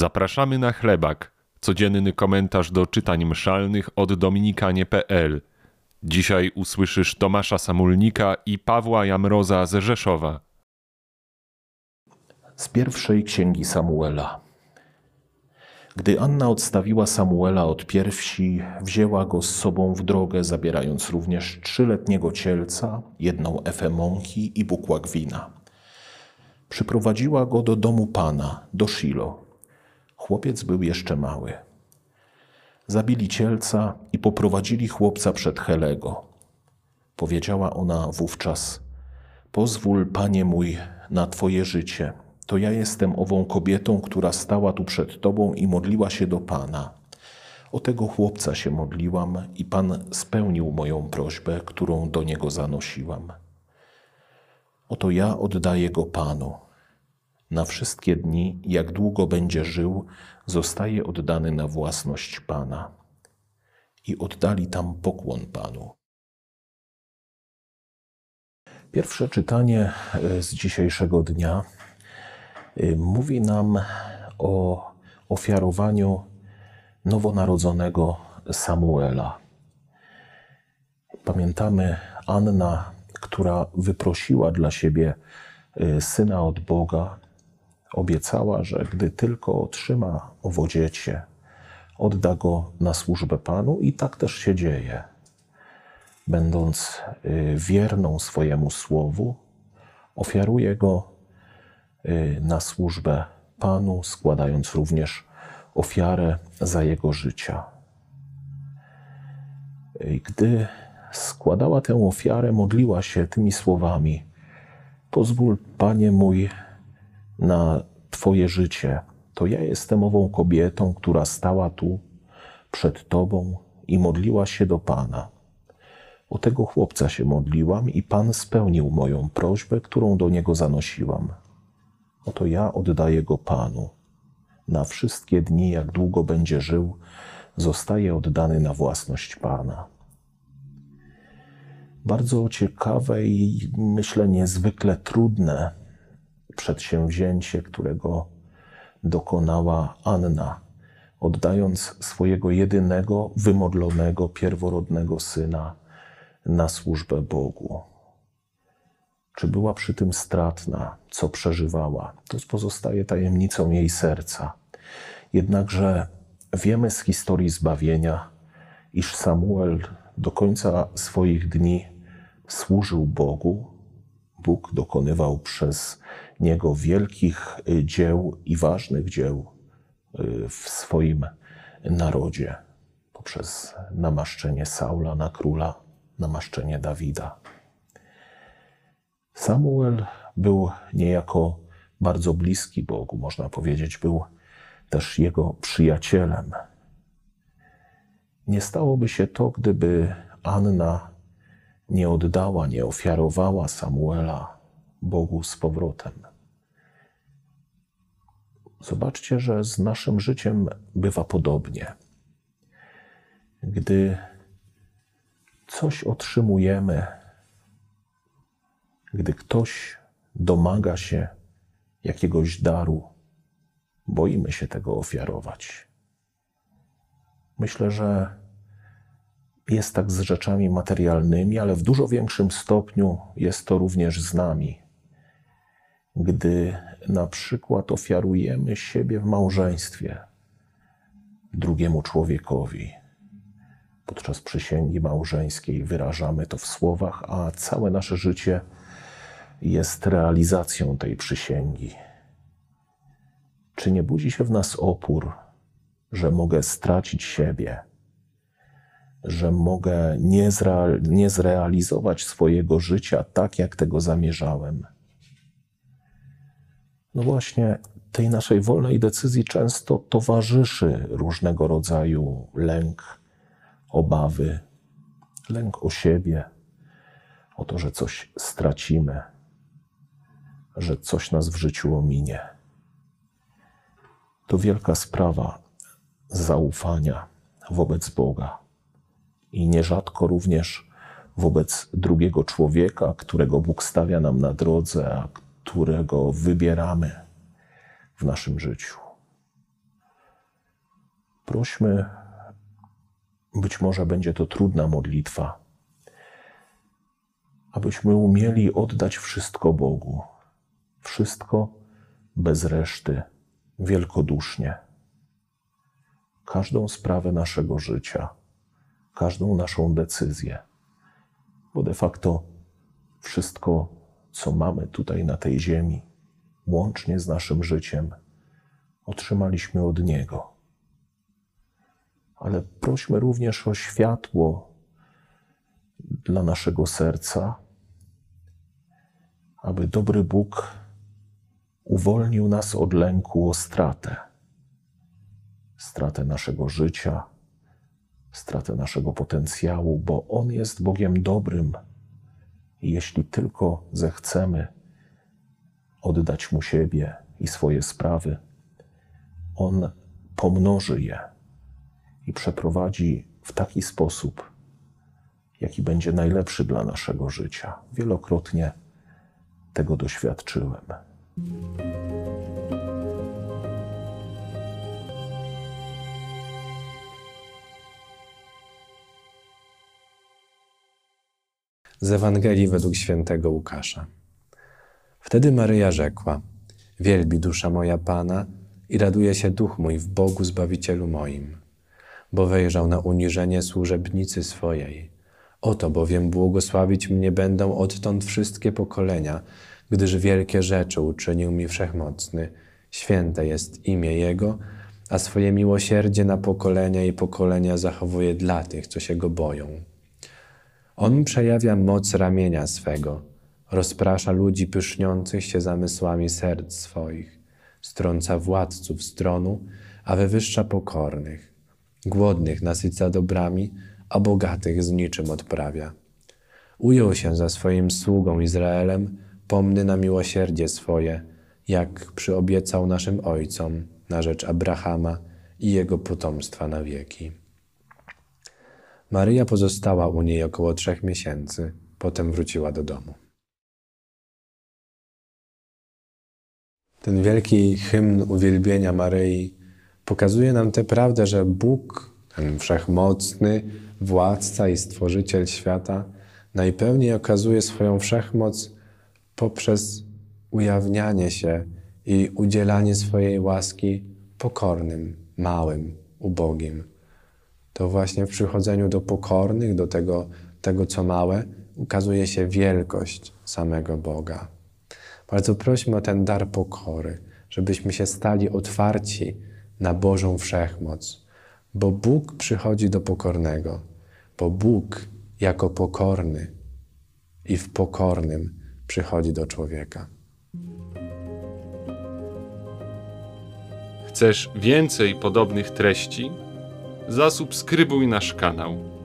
Zapraszamy na chlebak, codzienny komentarz do czytań mszalnych od dominikanie.pl. Dzisiaj usłyszysz Tomasza Samulnika i Pawła Jamroza z Rzeszowa. Z pierwszej księgi Samuela. Gdy Anna odstawiła Samuela od piersi, wzięła go z sobą w drogę, zabierając również trzyletniego cielca, jedną efę mąki i bukłak wina. Przyprowadziła go do domu pana, do Shilo. Chłopiec był jeszcze mały. Zabili cielca i poprowadzili chłopca przed Helego. Powiedziała ona wówczas: Pozwól, panie mój, na twoje życie. To ja jestem ową kobietą, która stała tu przed tobą i modliła się do pana. O tego chłopca się modliłam i pan spełnił moją prośbę, którą do niego zanosiłam. Oto ja oddaję go panu. Na wszystkie dni, jak długo będzie żył, zostaje oddany na własność pana. I oddali tam pokłon panu. Pierwsze czytanie e, z dzisiejszego dnia e, mówi nam o ofiarowaniu nowonarodzonego Samuela. Pamiętamy Anna, która wyprosiła dla siebie e, syna od Boga, obiecała, że gdy tylko otrzyma owo dziecię, odda go na służbę Panu i tak też się dzieje. Będąc y, wierną swojemu słowu, ofiaruje go y, na służbę Panu, składając również ofiarę za jego życia. Gdy składała tę ofiarę, modliła się tymi słowami: Pozwól, Panie mój, na Twoje życie, to ja jestem ową kobietą, która stała tu przed Tobą i modliła się do Pana. O tego chłopca się modliłam i Pan spełnił moją prośbę, którą do niego zanosiłam. Oto ja oddaję go Panu. Na wszystkie dni, jak długo będzie żył, zostaje oddany na własność Pana. Bardzo ciekawe i myślę niezwykle trudne przedsięwzięcie, którego dokonała Anna, oddając swojego jedynego, wymodlonego, pierworodnego syna na służbę Bogu. Czy była przy tym stratna, co przeżywała? To pozostaje tajemnicą jej serca. Jednakże wiemy z historii zbawienia, iż Samuel do końca swoich dni służył Bogu. Bóg dokonywał przez niego wielkich y, dzieł i ważnych dzieł y, w swoim narodzie poprzez namaszczenie Saula na króla, namaszczenie Dawida. Samuel był niejako bardzo bliski Bogu, można powiedzieć, był też jego przyjacielem. Nie stałoby się to, gdyby Anna nie oddała, nie ofiarowała Samuela Bogu z powrotem. Zobaczcie, że z naszym życiem bywa podobnie. Gdy coś otrzymujemy, gdy ktoś domaga się jakiegoś daru, boimy się tego ofiarować. Myślę, że jest tak z rzeczami materialnymi, ale w dużo większym stopniu jest to również z nami gdy na przykład ofiarujemy siebie w małżeństwie drugiemu człowiekowi. Podczas przysięgi małżeńskiej wyrażamy to w słowach, a całe nasze życie jest realizacją tej przysięgi. Czy nie budzi się w nas opór, że mogę stracić siebie, że mogę nie, nie zrealizować swojego życia tak, jak tego zamierzałem? No właśnie, tej naszej wolnej decyzji często towarzyszy różnego rodzaju lęk, obawy, lęk o siebie, o to, że coś stracimy, że coś nas w życiu ominie. To wielka sprawa zaufania wobec Boga i nierzadko również wobec drugiego człowieka, którego Bóg stawia nam na drodze, a którego wybieramy w naszym życiu. Prośmy, być może będzie to trudna modlitwa, abyśmy umieli oddać wszystko Bogu, wszystko bez reszty, wielkodusznie. Każdą sprawę naszego życia, każdą naszą decyzję, bo de facto wszystko, co mamy tutaj na tej ziemi, łącznie z naszym życiem, otrzymaliśmy od Niego. Ale prośmy również o światło dla naszego serca, aby dobry Bóg uwolnił nas od lęku o stratę. Stratę naszego życia, stratę naszego potencjału, bo On jest Bogiem dobrym. I jeśli tylko zechcemy oddać Mu siebie i swoje sprawy, On pomnoży je i przeprowadzi w taki sposób, jaki będzie najlepszy dla naszego życia. Wielokrotnie tego doświadczyłem. Z Ewangelii według świętego Łukasza. Wtedy Maryja rzekła: Wielbi dusza moja Pana i raduje się duch mój w Bogu Zbawicielu moim, bo wejrzał na uniżenie służebnicy swojej. Oto bowiem błogosławić mnie będą odtąd wszystkie pokolenia, gdyż wielkie rzeczy uczynił mi Wszechmocny. Święte jest imię Jego, a swoje miłosierdzie na pokolenia i pokolenia zachowuje dla tych, co się Go boją. On przejawia moc ramienia swego, rozprasza ludzi pyszniących się zamysłami serc swoich, strąca władców z tronu, a wywyższa pokornych. Głodnych nasyca dobrami, a bogatych z niczym odprawia. Ujął się za swoim sługą Izraelem, pomny na miłosierdzie swoje, jak przyobiecał naszym ojcom na rzecz Abrahama i jego potomstwa na wieki. Maryja pozostała u niej około trzech miesięcy, potem wróciła do domu. Ten wielki hymn uwielbienia Maryi pokazuje nam tę prawdę, że Bóg, ten wszechmocny władca i stworzyciel świata, najpełniej okazuje swoją wszechmoc poprzez ujawnianie się i udzielanie swojej łaski pokornym, małym, ubogim to właśnie w przychodzeniu do pokornych, do tego, tego co małe, ukazuje się wielkość samego Boga. Bardzo prośmy o ten dar pokory, żebyśmy się stali otwarci na Bożą wszechmoc, bo Bóg przychodzi do pokornego, bo Bóg jako pokorny i w pokornym przychodzi do człowieka. Chcesz więcej podobnych treści? Zasubskrybuj nasz kanał.